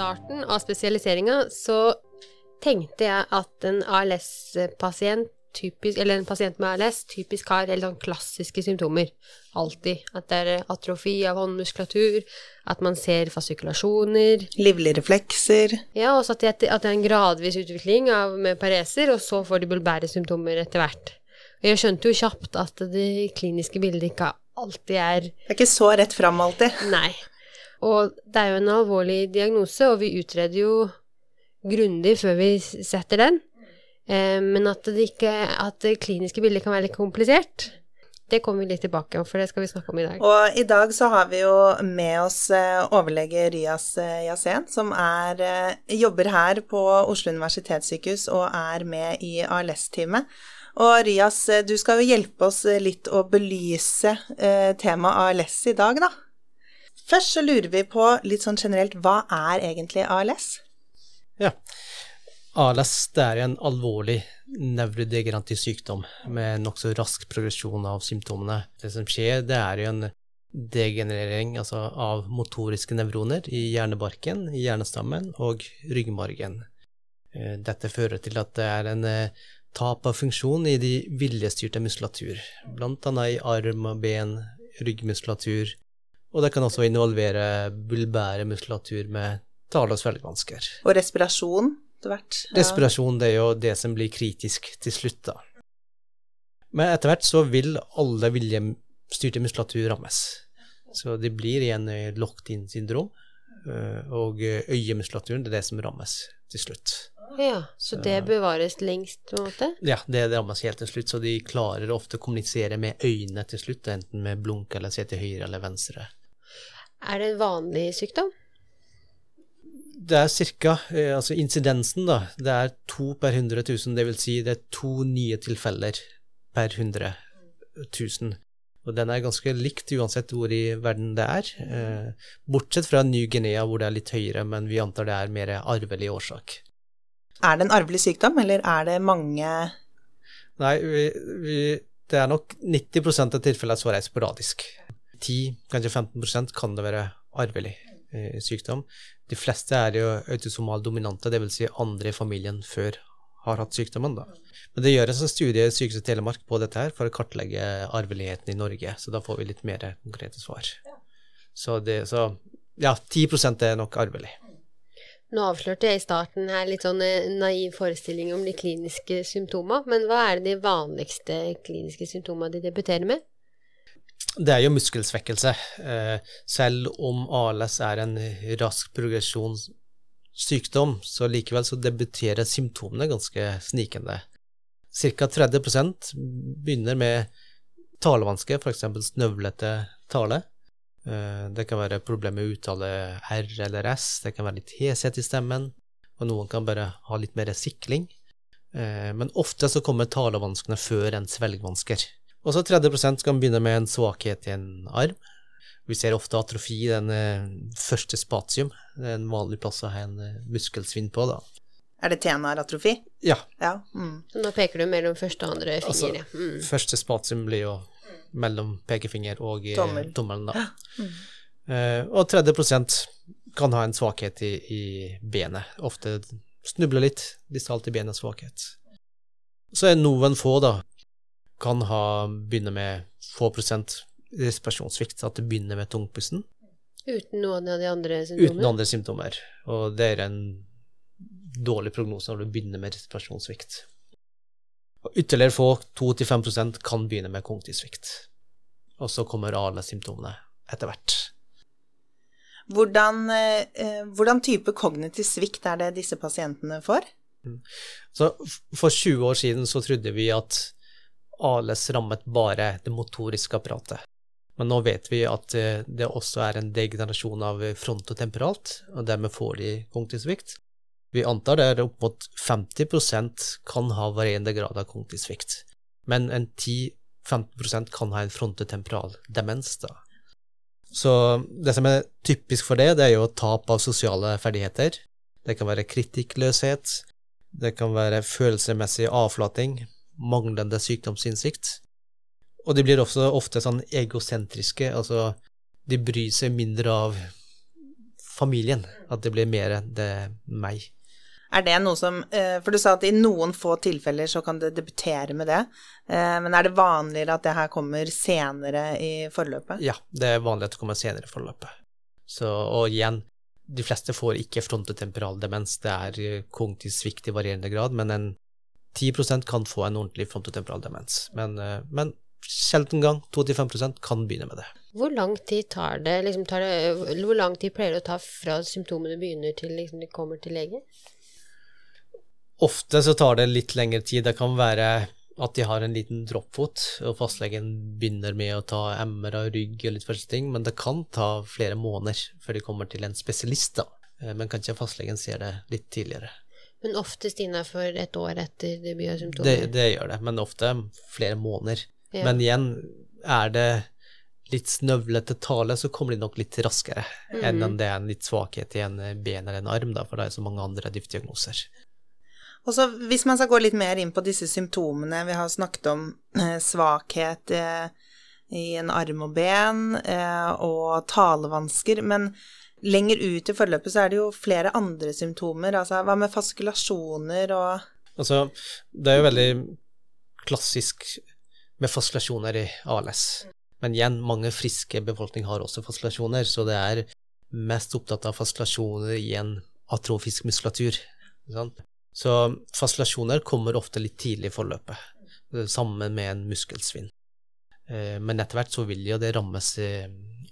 starten av spesialiseringa så tenkte jeg at en ALS-pasient typisk, eller en pasient med ALS typisk har helt sånn klassiske symptomer. Alltid. At det er atrofi av håndmuskulatur, at man ser fasikulasjoner. Livlige reflekser. Ja, det, at det er en gradvis utvikling av, med pareser, og så får de bulbære symptomer etter hvert. Og jeg skjønte jo kjapt at det kliniske bildet ikke alltid er Det er ikke så rett fram alltid. Nei. Og det er jo en alvorlig diagnose, og vi utreder jo grundig før vi setter den. Eh, men at det, ikke, at det kliniske bildet kan være litt komplisert, det kommer vi litt tilbake om, for det skal vi snakke om i dag. Og i dag så har vi jo med oss eh, overlege Ryas Yasen, som er, jobber her på Oslo universitetssykehus og er med i ALS-teamet. Og Ryas, du skal jo hjelpe oss litt å belyse eh, temaet ALS i dag, da. Først så lurer vi på litt sånn generelt, hva er egentlig ALS? Ja, ALS det er en alvorlig nevrodegenerativ sykdom med nokså rask progresjon av symptomene. Det som skjer, det er jo en degenerering altså av motoriske nevroner i hjernebarken, i hjernestammen og ryggmargen. Eh, dette fører til at det er en eh, tap av funksjon i de viljestyrte muskulatur, blant annet i arm og ben, ryggmuskulatur, og det kan også involvere bulbære muskulatur med tale- og svelgevansker. Og respirasjon etter hvert? Ja. Respirasjon det er jo det som blir kritisk til slutt, da. Men etter hvert så vil alle viljestyrte muskulatur rammes. Så det blir igjen locked-in-syndrom, eh, og øyemuskulaturen det er det som rammes til slutt. Ja, Så det bevares lengst, på en måte? Ja, det rammes helt til slutt, så de klarer ofte å kommunisere med øynene til slutt, enten med blunk eller se til høyre eller venstre. Er det en vanlig sykdom? Det er cirka, eh, altså incidensen, da, det er to per 100 000, det vil si det er to nye tilfeller per 100 000. Og den er ganske likt uansett hvor i verden det er, eh, bortsett fra Ny-Guinea hvor det er litt høyere, men vi antar det er mer arvelig årsak. Er det en arvelig sykdom, eller er det mange Nei, vi, vi, det er nok 90% av tilfellene svarer sporadisk. 10, kanskje 15% kan det være arvelig eh, sykdom. De fleste er jo autosomal dominante, dvs. Si andre i familien før har hatt sykdommen. da. Men det gjøres en studie i Sykehuset Telemark på dette her for å kartlegge arveligheten i Norge, så da får vi litt mer konkrete svar. Så, det, så ja, 10% er nok arvelig. Nå avslørte jeg i starten her litt sånn eh, naiv forestilling om de kliniske symptomene, men hva er det de vanligste kliniske symptomene de debuterer med? Det er jo muskelsvekkelse. Eh, selv om ALS er en rask progresjonssykdom, så likevel så debuterer symptomene ganske snikende. Ca. 30% begynner med talevansker, f.eks. snøvlete tale. Eh, det kan være problemer med å uttale R eller S, det kan være litt heshet i stemmen, og noen kan bare ha litt mer sikling. Eh, men ofte så kommer talevanskene før en svelgvansker. Og så 30% kan begynne med en svakhet i en arm. Vi ser ofte atrofi i den eh, første spatium. Det er en vanlig plass å ha en muskelsvinn på, da. Er det tenaratrofi? Ja. ja. Mm. Så nå peker du mellom første og andre finger? Altså, mm. Første spatium blir jo mellom pekefinger og eh, Tommel. tommelen. Da. Mm. Uh, og 30 kan ha en svakhet i, i benet. Ofte snubler litt, distalt i benets svakhet. Så er noen få, da, kan ha begynne med få prosent respirasjonssvikt, at det begynner med tungpusten. Uten noen av de andre symptomer? Uten andre symptomer. Og det er en dårlig prognose når du begynner med respirasjonssvikt. Og ytterligere få, 2-5% kan begynne med kognitiv Og så kommer alle symptomene etter hvert. Hvordan, eh, hvordan, type kognitiv svikt er det disse pasientene får? Mm. Så for 20 år siden så trodde vi at ALS rammet bare det motoriske apparatet. Men nå vet vi at eh, det også er en degenerasjon av frontotemporalt, og dermed får de kognitiv svikt. Vi antar det er opp mot 50% kan ha varierende grad av kognitiv svikt, men en 10-15% kan ha en frontotemporal demens. da. Så det som er typisk for det, det er jo tap av sosiale ferdigheter. Det kan være kritikkløshet, det kan være følelsesmessig avflating, manglende sykdomsinnsikt. Og de blir også ofte sånn egosentriske, altså de bryr seg mindre av familien. At det blir mer det meg. Er det noe som eh, For du sa at i noen få tilfeller så kan det debutere med det. Eh, men er det vanligere at det her kommer senere i forløpet? Ja, det er vanlig at det kommer senere i forløpet. Så, og igjen, de fleste får ikke frontotemporal demens. Det er eh, kognitiv svikt i varierende grad, men en 10% kan få en ordentlig frontotemporal demens. Men, men sjelden gang, 2-5% kan begynne med det. Hvor lang tid tar det, liksom tar det Hvor lang tid pleier det å ta fra symptomene begynner til liksom de kommer til lege? Ofte så tar det litt lengre tid. Det kan være at de har en liten droppfot, og fastlegen begynner med å ta MR av rygg og litt forskjellige ting, men det kan ta flere måneder før de kommer til en spesialist, da. Eh, men kanskje fastlegen ser det litt tidligere. Men oftest innafor et år etter debut av symptomer? Det, det, gjør det, men ofte flere måneder. Ja. Men igjen, er det litt snøvlete tale, så kommer de nok litt raskere mm. enn om det er en litt svakhet i en ben eller en arm, da, for det er så mange andre dyftdiagnoser. Og så Hvis man skal gå litt mer inn på disse symptomene Vi har snakket om eh, svakhet eh, i en arm og ben eh, og talevansker. Men lenger ut i forløpet så er det jo flere andre symptomer. Altså hva med faskulasjoner og Altså, det er jo veldig klassisk med faskulasjoner i ALS. Men igjen, mange friske befolkning har også faskulasjoner, så det er mest opptatt av faskulasjoner i en atrofisk muskulatur. Sant? Så faskulasjoner kommer ofte litt tidlig i forløpet, sammen med en muskelsvinn. Eh, men etter hvert så vil jo det rammes i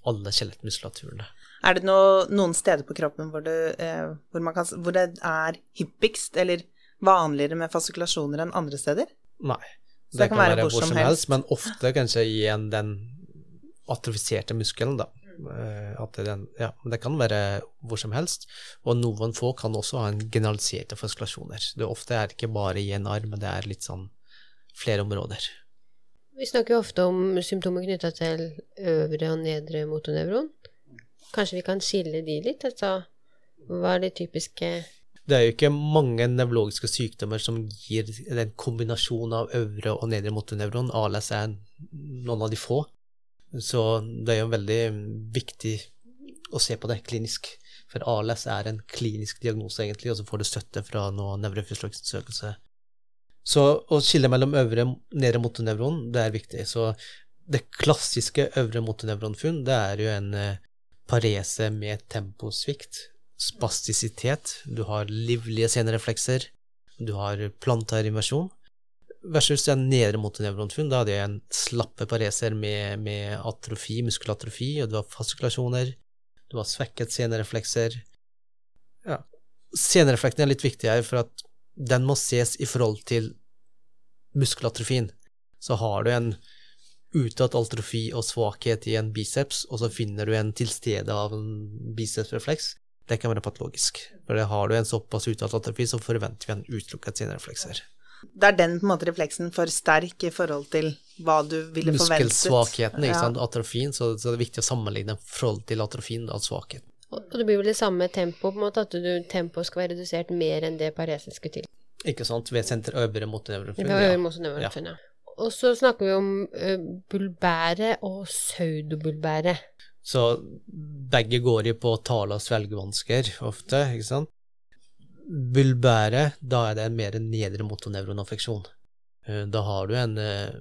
alle skjelettmuskulaturene. Er det noe, noen steder på kroppen hvor det, eh, hvor, kan, hvor det, er hyppigst eller vanligere med fasikulasjoner enn andre steder? Nei. Det, det, kan, være, være hvor som helst, helst, men ofte kanskje i en, den atrofiserte muskelen, da. Eh, at den, ja, det kan være hvor som helst, og noen få kan også ha en generaliserte fasikulasjoner. Det ofte er ikke bare i en arm, men det er litt sånn flere områder. Vi snakker ofte om symptomer knytta til øvre og nedre motonevron. Kanskje vi kan skille de litt? Altså, hva er det typiske Det er jo ikke mange nevrologiske sykdommer som gir en kombinasjon av øvre og nedre motonevron. ALS er noen av de få. Så det er jo veldig viktig å se på det klinisk. For ALS er en klinisk diagnose, egentlig, og så får du støtte fra noe nevrofysiologisk. Så å skille mellom øvre og nedre motonevron, det er viktig. Så det klassiske øvre motornevronfunn, det er jo en eh, parese med temposvikt, spastisitet, du har livlige senereflekser, du har plantar inversjon, versus en nedre motonevronfunn. Da hadde jeg en slappe pareser med, med, atrofi, muskelatrofi, og du har fasikulasjoner, du har svekket senereflekser. Ja. Senereflekten er litt viktig her, for at den må ses i forhold til muskelatrofien. Så har du en utad atrofi og svakhet i en biceps, og så finner du en tilstede av en bicepsrefleks. Det kan være patologisk. For har du en såpass utad atrofi, så forventer vi en utelukket senereflekser. Det er den på en måte refleksen for sterk i forhold til hva du ville forventet. Muskelsvakheten, ikke sant, atrofien, så, så, det er viktig å sammenligne forhold til atrofien og svakheten. Og det blir vel det samme tempo, på en måte, at du, tempoet skal være redusert mer enn det paresen skulle til. Ikke sant, ved senter øvre motonevronfunn. Ja. ja. Og så snakker vi om uh, bulbære og pseudobulbæret. Så begge går jo på tale- og svelgevansker ofte, ikke sant bulbære, da er det en mer nedre motonevronaffeksjon. Eh, da har du en eh,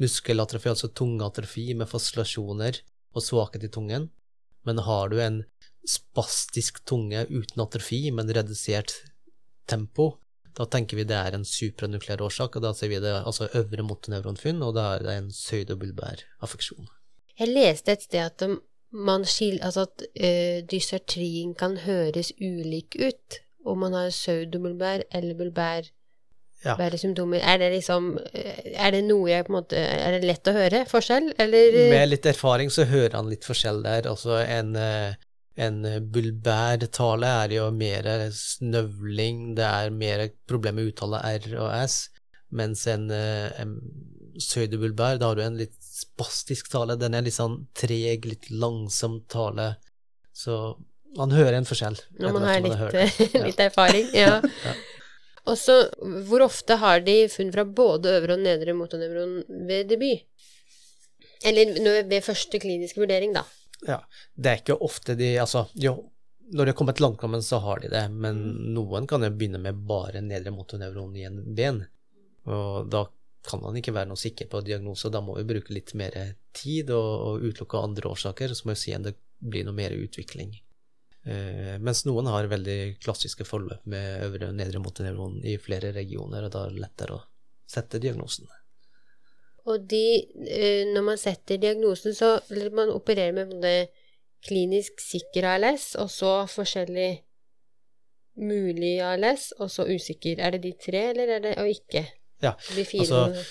muskelatrofi, altså tungatrofi med fascilasjoner og svakhet i tungen, men har du en spastisk tunge uten atrofi, men redusert tempo, da tenker vi det er en supranukleær årsak, og da ser vi det altså øvre motonevronfunn, og da er det en pseudobulbær affeksjon. Jeg leste et sted at man skil, altså at uh, dysertrien kan høres ulik ut om man har pseudobulbær eller bulbær ja. Er det liksom eh, Er det noe jeg på en måte Er det lett å høre forskjell, eller? Med litt erfaring så hører han litt forskjell der. Altså en, eh, en bulbær tale er jo mer snøvling, det er mer problem med uttale R og S, mens en, en søydebulbær, da har du en litt spastisk tale. Den er litt sånn treg, litt langsom tale. Så man hører en forskjell. Når man har litt, litt erfaring, ja. ja. Og så, hvor ofte har de funn fra både øvre og nedre motonevron ved debut? Eller ved første kliniske vurdering, da. Ja, det er ikke ofte de Altså, jo, når de har kommet langt kommet, så har de det, men noen kan jo begynne med bare nedre motornevron i en ben, og da kan man ikke være noe sikker på diagnose, da må vi bruke litt mer tid og, og utelukke andre årsaker, så må vi si at det blir noe mer utvikling. Eh, mens noen har veldig klassiske forløp med øvre og nedre motornevron i flere regioner, og da er det lettere å sette diagnosen. Og de, eh, når man setter diagnosen, så eller man opererer med både klinisk sikker ALS, og så forskjellig mulig ALS, og så usikker. Er det de tre, eller er det og ikke? Ja, fire. altså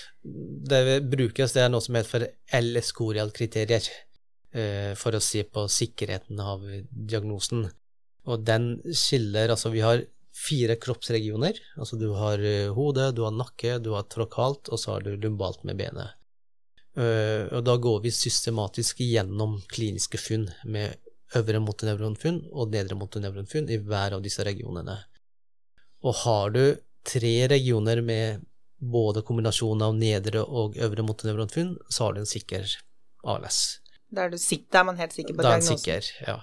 det brukes, det er noe som heter for LS-Corial-kriterier, eh, for å se på sikkerheten av diagnosen. Og den skiller Altså, vi har fire kroppsregioner. Altså du har hodet, hode, du har nakke, du har trokalt, og så har du lumbalt med benet. Eh, og da går vi systematisk gjennom kliniske funn med øvre motonevronfunn og nedre motonevronfunn i hver av disse regionene. Og har du tre regioner med både kombinasjon av nedre og øvre motonevronfunn, så har du en sikker ALS. Da er, du sik da er man helt sikker på diagnosen? Da er man sikker, ja.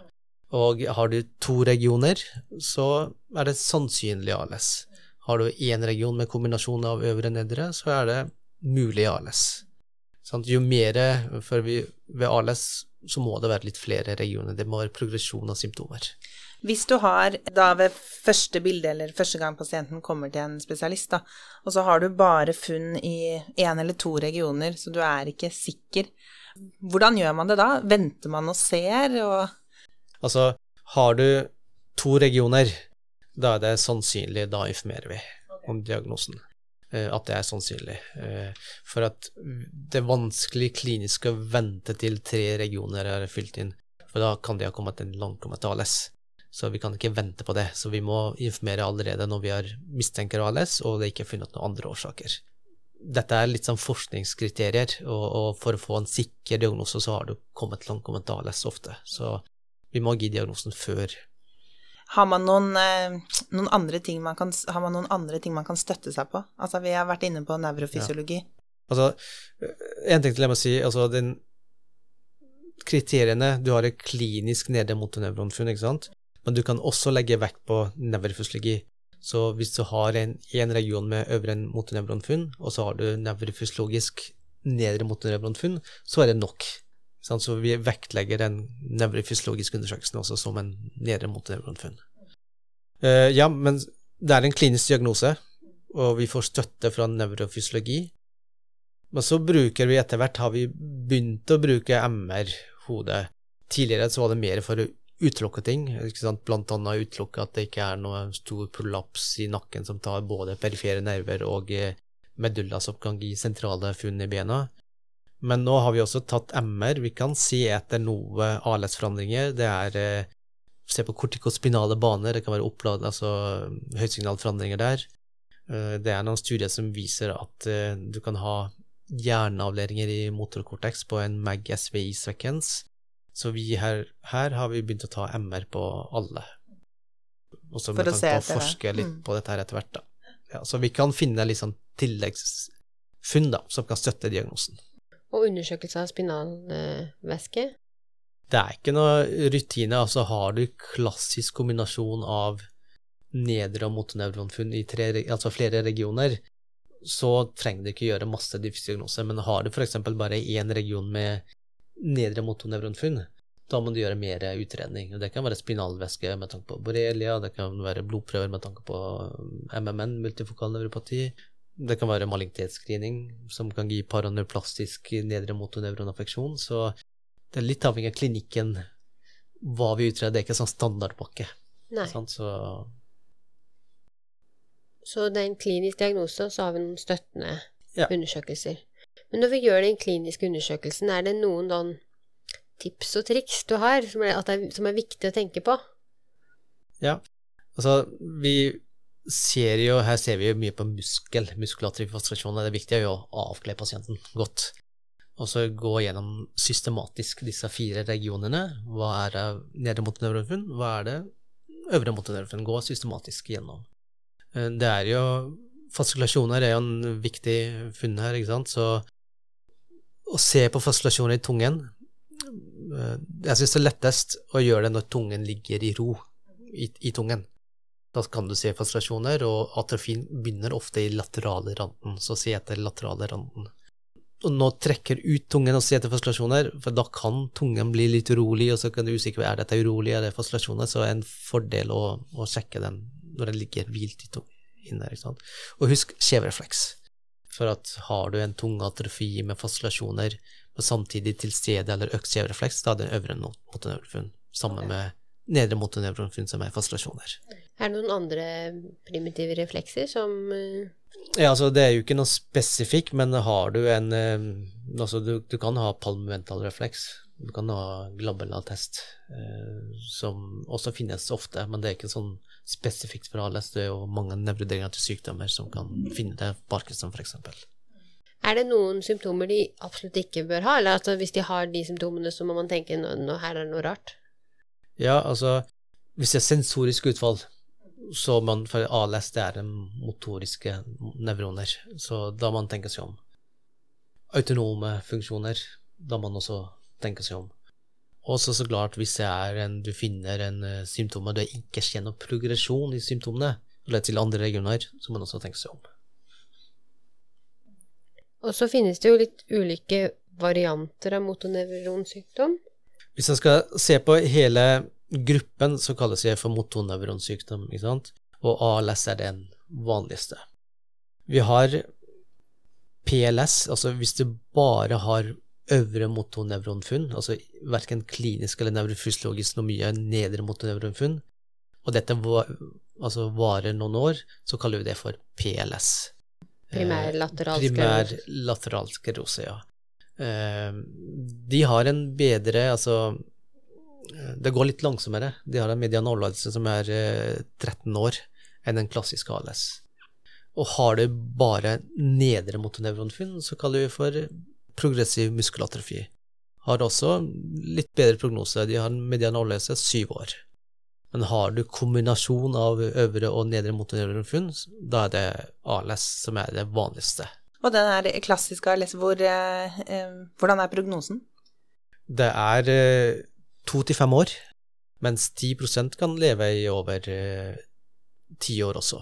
Og har du to regioner, så er det sannsynlig ALS. Har du én region med kombinasjon av øvre og nedre, så er det mulig ALS. Sånn, Jo mer for vi, Ved ALS så må det være litt flere regioner. Det må være progresjon av symptomer. Hvis du har da ved første bilde, eller første gang pasienten kommer til en spesialist, da, og så har du bare funn i én eller to regioner, så du er ikke sikker, hvordan gjør man det da? Venter man og ser, og Altså, har du to regioner, da er det sannsynlig, da informerer vi om diagnosen. eh, At det er sannsynlig. Eh, For at det er vanskelig klinisk å vente til tre regioner er fylt inn, for da kan det ha kommet en langkommet ALS. Så vi kan ikke vente på det. Så vi må informere allerede når vi har mistenker ALS, og det er ikke funnet noen andre årsaker. Dette er litt sånn forskningskriterier, og, og for å få en sikker diagnose, så har du kommet langkommet ALS ofte. Så vi må gi diagnosen før. har man noen, eh, noen andre ting man kan, har man noen andre ting man kan støtte seg på? Altså, vi har vært inne på nevrofysiologi. Altså, en ting til jeg må si, altså den kriteriene Du har et klinisk nedre motornevronfunn, ikke sant? Men du kan også legge vekt på nevrofysiologi. Så hvis du har en, en region med øvre motornevronfunn, og så har du nevrofysiologisk nedre motornevronfunn, så er det nok. Så vi vektlegger den nevrofysiologiske undersøkelsen også som en nedre motornevronfunn. Eh, ja, men det er en klinisk diagnose, og vi får støtte fra nevrofysiologi. Men så bruker vi etter hvert, har vi begynt å bruke MR-hode. Tidligere så var det mer for å utelukke ting, blant annet utelukke at det ikke er noe stor prolaps i nakken som tar både perifere nerver og eh, medulla som kan gi sentrale funn i bena. Men nå har vi også tatt MR. Vi kan se etter noe ALS-forandringer. Det er eh, Se på kortikospinale baner, det kan være opplad, altså høysignalforandringer der. Eh, Det er noen studier som viser at eh, du kan ha hjerneavleringer i motorkortex på en MAG-SVI-sekvens. Så vi her, her har vi begynt å ta MR på alle. Også med tanke på å forske litt Mm. på dette her etter hvert, da. Ja, så vi kan finne litt sånn tilleggsfunn da, som kan støtte diagnosen. Og undersøkelse av spinalvæske. Det er ikke noe rutine, altså har du klassisk kombinasjon av nedre- og motornevronfunn i tre, altså flere regioner, så trenger du ikke gjøre masse diffusdiagnose, men har du f.eks. bare én region med nedre motornevronfunn, da må du gjøre mer utredning. Det kan være spinalvæske med tanke på borrelia, det kan være blodprøver med tanke på MMN, multifokal nevropati, det kan være malignitetsscreening som kan gi paraneoplastisk nedre motornevronaffeksjon, så det er litt avhengig av klinikken hva vi utreder, det er ikke sånn standardpakke. Nei. Sant? Så Så det er en klinisk diagnose, og så har vi noen støttende Ja. undersøkelser. Men når vi gjør den kliniske undersøkelsen, er det noen sånn tips og triks du har som er, som er viktig å tenke på? ja, altså vi ser jo, her ser vi jo mye på muskel, muskulatur frustrasjon, det er viktig å avkle pasienten godt. Og så gå gjennom systematisk disse fire regionene. Hva er det nedre motornevronfunn, hva er det øvre motornevronfunn? Gå systematisk gjennom. Eh, Det er jo Faskulasjoner er jo en viktig funn her, ikke sant, så å se på faskulasjoner i tungen eh, Jeg syns det er lettest å gjøre det når tungen ligger i ro i, i tungen. Da kan du se frustrasjoner, og atrofien begynner ofte i laterale randen, så se etter laterale randen. Og nå trekker ut tungen og se etter frustrasjoner, for da kan tungen bli litt urolig, og så kan du usikker er dette urolig, er det fascinasjoner, så er det en fordel å, å sjekke den når den ligger hvilt i tungen. Inne, og husk kjeverefleks. For at har du en tungatrofi med fascinasjoner, og samtidig til stede eller økt kjeverefleks, da er det øvre motoneurofunn, sammen med nedre motoneurofunn som er fascinasjoner. Er det noen andre primitive reflekser som uh... Ja, altså det er jo ikke noe spesifikk, men har du en uh, Altså du, du, kan ha palmamental refleks. Du kan ha glabellatest, uh, som også finnes ofte, men det er ikke sånn spesifikt for ALS. Det er jo mange nevrodegenerative sykdommer som kan finne det, Parkinson f.eks. Er det noen symptomer de absolutt ikke bør ha, eller altså hvis de har de symptomene, så må man tenke nå her er det noe rart? Ja, altså hvis det er sensorisk utfall, så man, for ALS det er motoriske nevroner, så da man tenker seg om. Autonome funksjoner, da man også tenker seg om. Og så klart, hvis en, du finner en uh, symptom og det ikke skjer noen progresjon i symptomene, eller til andre regioner, så må man også tenke seg om. Og så finnes det jo litt ulike varianter av motonevronsykdom. Hvis jeg skal se på hele gruppen så kalles jeg for motonevronsykdom, ikke sant? og ALS er den vanligste. Vi har PLS, altså hvis du bare har øvre motonevronfunn, altså verken klinisk eller nevrofysiologisk noe mye nedre motonevronfunn, og dette var, altså varer noen år, så kaller vi det for PLS. Primær lateral sklerose. Primær lateral sklerose, ja. Eh, de har en bedre, altså det går litt langsommere. De har en median overlevelse som er 13 eh, år enn en klassisk ALS. Og har du bare nedre motonevronfunn, så kaller vi for progressiv muskelatrofi. Har også litt bedre prognose. De har en median overlevelse syv år. Men har du kombinasjon av øvre og nedre motonevronfunn, da er det ALS som er det vanligste. Og den er klassiske ALS, hvor, eh, eh, hvordan er prognosen? Det er eh, to til fem år, mens 10% kan leve i over eh, ti år også.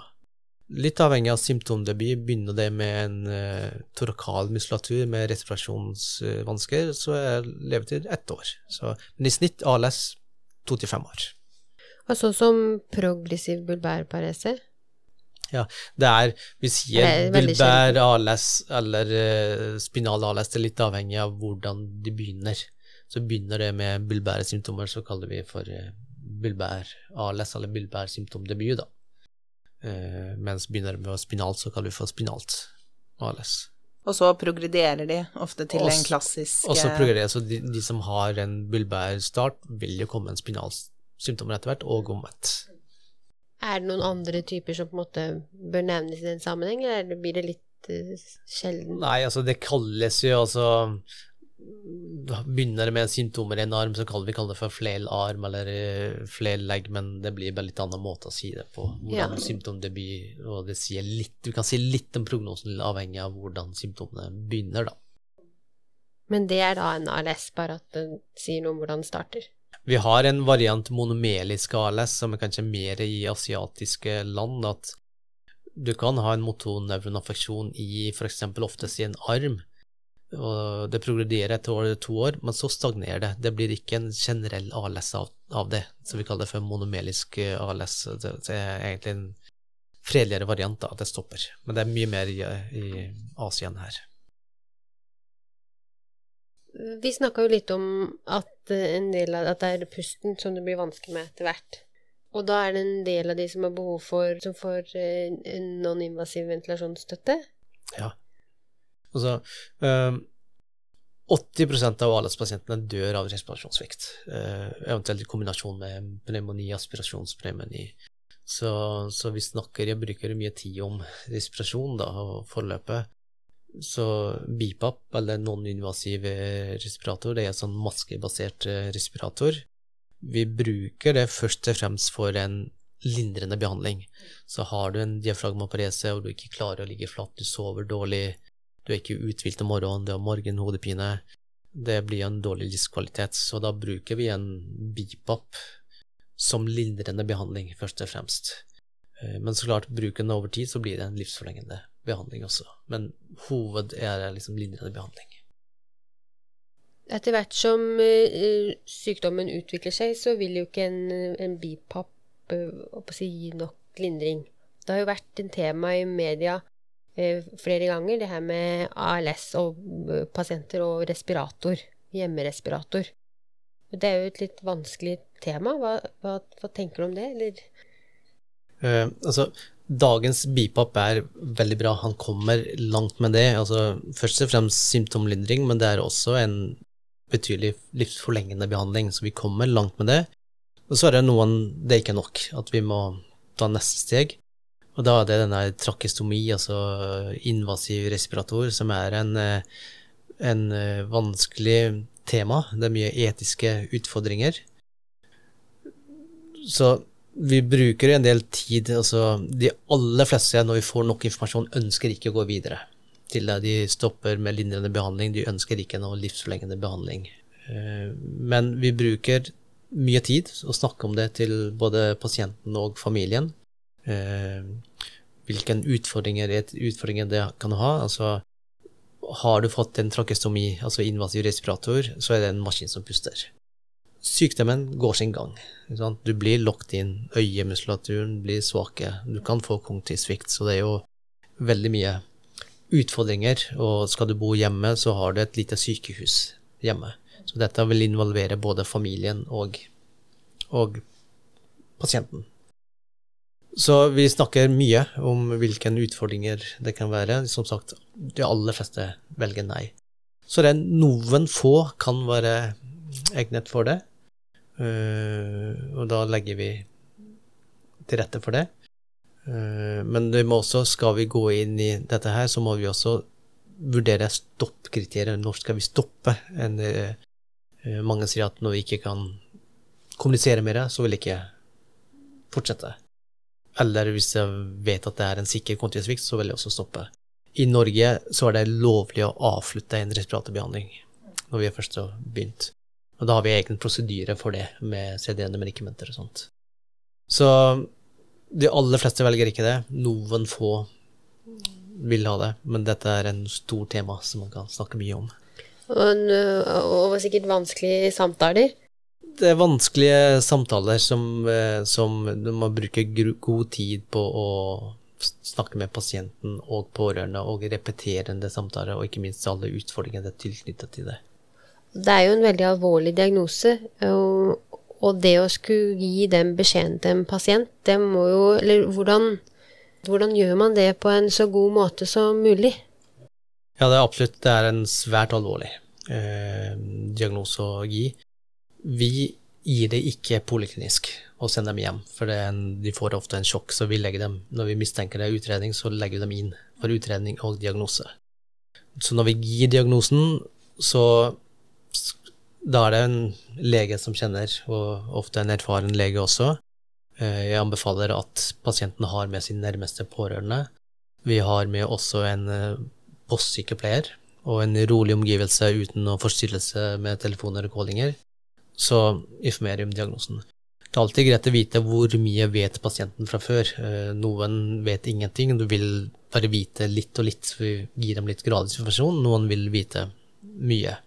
Litt avhengig av symptomdebut. Begynner det med en torakal muskulatur med respirasjonsvansker, så er levetid ett år. Så, men i snitt ALS to til fem år. Og sånn som progressiv bulbærparese? Ja, det er Vi sier bulbær ALS eller uh, spinal ALS, det er litt avhengig av hvordan de begynner. Så begynner det med bulbære symptomer, så kaller vi for eh, bulbær ALS, eller bulbær symptomdebut, da. Uh, mens begynner det med spinalt, så kaller vi for spinalt ALS. Og så progrederer de ofte til også, en klassisk Og så progrederer så de, de, som har en bulbærstart, vil jo komme en spinalsymptomer etter hvert, og omvendt. Er det noen andre typer som på en måte bør nevnes i den sammenheng, eller blir det litt uh, sjelden? Nei, altså det kalles jo altså begynner det med symptomer i en arm, så kaller vi det for flelarm eller eh, flerlegg, men det blir bare litt annen måte å si det på. Hvordan ja. symptomdebut Og det sier litt Du kan si litt om prognosen, avhengig av hvordan symptomene begynner, da. Men det er da en ALS, bare at det sier noe om hvordan det starter? Vi har en variant monomelisk ALS, som er kanskje mer i asiatiske land. At du kan ha en motonevronaffeksjon i f.eks. oftest i en arm, og det progrederer etter år, to år, men så stagnerer det. Det blir ikke en generell ALS av, av det, som vi kaller det for monomelisk eh, ALS. Det, det er egentlig en fredeligere variant av at det stopper. Men det er mye mer i, i Asia enn her. Vi snakka jo litt om at en del av at det er pusten som det blir vanskelig med etter hvert. Og da er det en del av de som har behov for som får eh, non-invasiv ventilasjonsstøtte? Ja. Altså, um, 80% av ALS-pasientene dør av respirasjonssvikt, uh, eventuelt i kombinasjon med pneumoni, aspirasjonspneumoni. Så, så, vi snakker, jeg bruker mye tid om respirasjon da, og forløpet. Så BIPAP, eller non-invasiv respirator, det er en sånn maskebasert eh, respirator. Vi bruker det først og fremst for en lindrende behandling. Så har du en diafragmaparese og du ikke klarer å ligge flatt, du sover dårlig, du er ikke uthvilt om morgenen, du har morgenhodepine, Det blir en dårlig livskvalitet, så da bruker vi en BIPAP som lindrende behandling, først og fremst. Eh, men så klart, bruken over tid, så blir det en livsforlengende behandling også. Men hoved er liksom lindrende behandling. Etter hvert som uh, sykdommen utvikler seg, så vil jo ikke en, en BIPAP si, gi nok lindring. Det har jo vært en tema i media flere ganger, det her med ALS og pasienter og respirator, hjemmerespirator. Det er jo et litt vanskelig tema. Hva, hva, hva tenker du om det, eller? altså, dagens BIPAP er veldig bra. Han kommer langt med det. Altså, først og fremst symptomlindring, men det er også en betydelig livsforlengende behandling, så vi kommer langt med det. Og så er det noen det er ikke nok, at vi må ta neste steg. Og da er det denne trakestomi, altså invasiv respirator, som er en, eh, en eh, vanskelig tema. Det er mye etiske utfordringer. Så vi bruker en del tid altså De aller fleste, når vi får nok informasjon, ønsker ikke å gå videre til. De stopper med lindrende behandling. De ønsker ikke noe livsforlengende behandling. Eh, men vi bruker mye tid å snakke om det til både pasienten og familien. Eh, hvilke utfordringer, utfordringer det kan ha. Altså, har du fått en trakestomi, altså invasiv respirator, så er det en maskin som puster. Sykdommen går sin gang. Du blir lukket inn, øyemuskulaturen blir svake, du kan få kognitiv så det er jo veldig mye utfordringer, og skal du bo hjemme, så har du et lite sykehus hjemme. Så dette vil involvere både familien og, og pasienten. Så vi snakker mye om hvilke utfordringer det kan være. Som sagt, de aller fleste velger nei. Så det er noen få kan være egnet for det, og da legger vi til rette for det. Eh, men vi må også, skal vi gå inn i dette her, så må vi også vurdere stoppkriterier. Når skal vi stoppe? En, eh, mange sier at når vi ikke kan kommunisere med det, så vil jeg ikke fortsette. Eller hvis jeg vet at det er en sikker kontinuitetssvikt, så vil jeg også stoppe. I Norge så er det lovlig å avslutte en respiratorbehandling når vi først har begynt. Og da har vi egen prosedyre for det, med CD-ende medikamenter og sånt. Så de aller fleste velger ikke det. Noen få vil ha det, men dette er en stor tema som man kan snakke mye om. Og, og sikkert vanskelige samtaler? Det er vanskelige samtaler som, eh, som man bruker god tid på å snakke med pasienten og pårørende og repeterende samtaler, og ikke minst alle utfordringene tilknyttet til det. Det er jo en veldig alvorlig diagnose, og, og det å skulle gi den beskjeden til en pasient, det må jo Eller hvordan, hvordan gjør man det på en så god måte som mulig? Ja, det er absolutt Det er en svært alvorlig eh, diagnose å gi. Vi gir det ikke poliklinisk og sender dem hjem, for en, de får ofte en sjokk, så vi legger dem Når vi mistenker det er utredning, så legger vi dem inn for utredning og diagnose. Så når vi gir diagnosen, så da er det en lege som kjenner, og ofte en erfaren lege også. Eh, jeg anbefaler at pasienten har med sin nærmeste pårørende. Vi har med også en eh, postsykepleier og en rolig omgivelse uten noen forstyrrelse med telefoner og callinger. Så informer om diagnosen. Det er alltid greit å vite hvor mye vet pasienten fra før. Eh, noen vet ingenting, du vil bare vite litt og litt, vi gir dem litt gradvis informasjon. Noen vil vite mye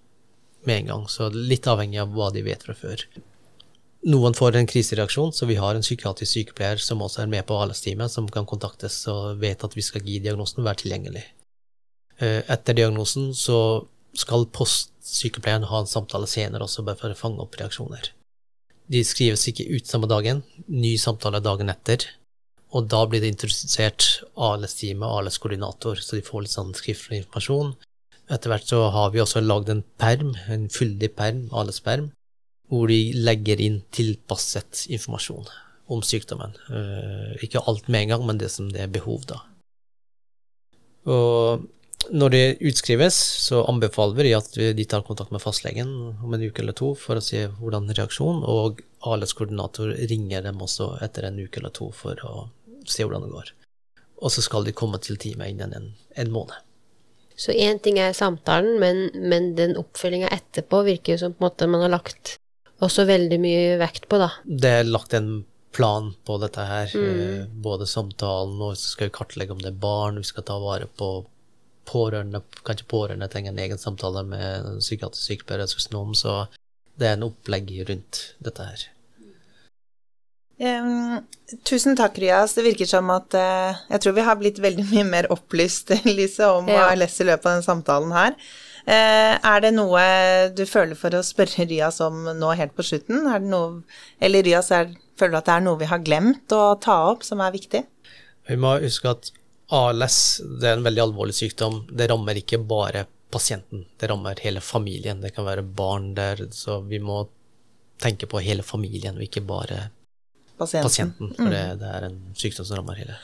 med en gang, så litt avhengig av hva de vet fra før. Noen får en krisereaksjon, så vi har en psykiatrisk sykepleier som også er med på ALS-teamet, som kan kontaktes og vet at vi skal gi diagnosen og være tilgjengelig. Eh, etter diagnosen så skal postsykepleieren ha en samtale senere også, bare for å fange opp reaksjoner. De skrives ikke ut samme dagen, ny samtale dagen etter, og da blir det introdusert ALS-teamet, og ALS-koordinator, så de får litt sånn skriftlig informasjon, etter hvert så har vi også lagd en perm, en fyldig perm, ALS-perm, hvor de legger inn tilpasset informasjon om sykdommen. Uh, ikke alt med en gang, men det som det er behov, da. Og når det utskrives, så anbefaler vi at de tar kontakt med fastlegen om en uke eller to for å se hvordan reaksjon, og ALS-koordinator ringer dem også etter en uke eller to for å se hvordan det går. Og så skal de komme til teamet innen en, en måned. Så én ting er samtalen, men, men den oppfølginga etterpå virker jo som på en måte man har lagt også veldig mye vekt på, da. Det er lagt en plan på dette her. Mm. eh, Både samtalen, og så skal vi kartlegge om det er barn, vi skal ta vare på pårørende. Kanskje pårørende trenger en egen samtale med psykiatrisk sykepleier eller sosionom, så det er en opplegg rundt dette her. Em, tusen takk, Rias. Det virker som at uh, jeg tror vi har blitt veldig mye mer opplyst, Lise, om Ja. ALS i løpet av denne samtalen her. Uh, er det noe du føler for å spørre Rias om nå helt på slutten? Er det noe, eller Rias, er, føler du at det er noe vi har glemt å ta opp som er viktig? Vi må huske at ALS det er en veldig alvorlig sykdom. Det rammer ikke bare pasienten, det rammer hele familien. Det kan være barn der, så vi må tenke på hele familien, og ikke bare Pasienten. pasienten. For det, det er en sykdom som rammer hele.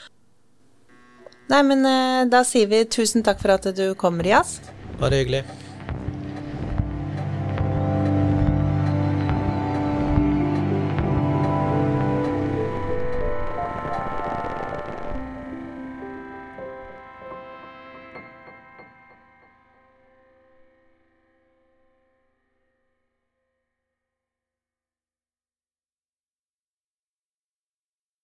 Nei, men eh, da sier vi tusen takk for at du kom, Rias. Bare hyggelig.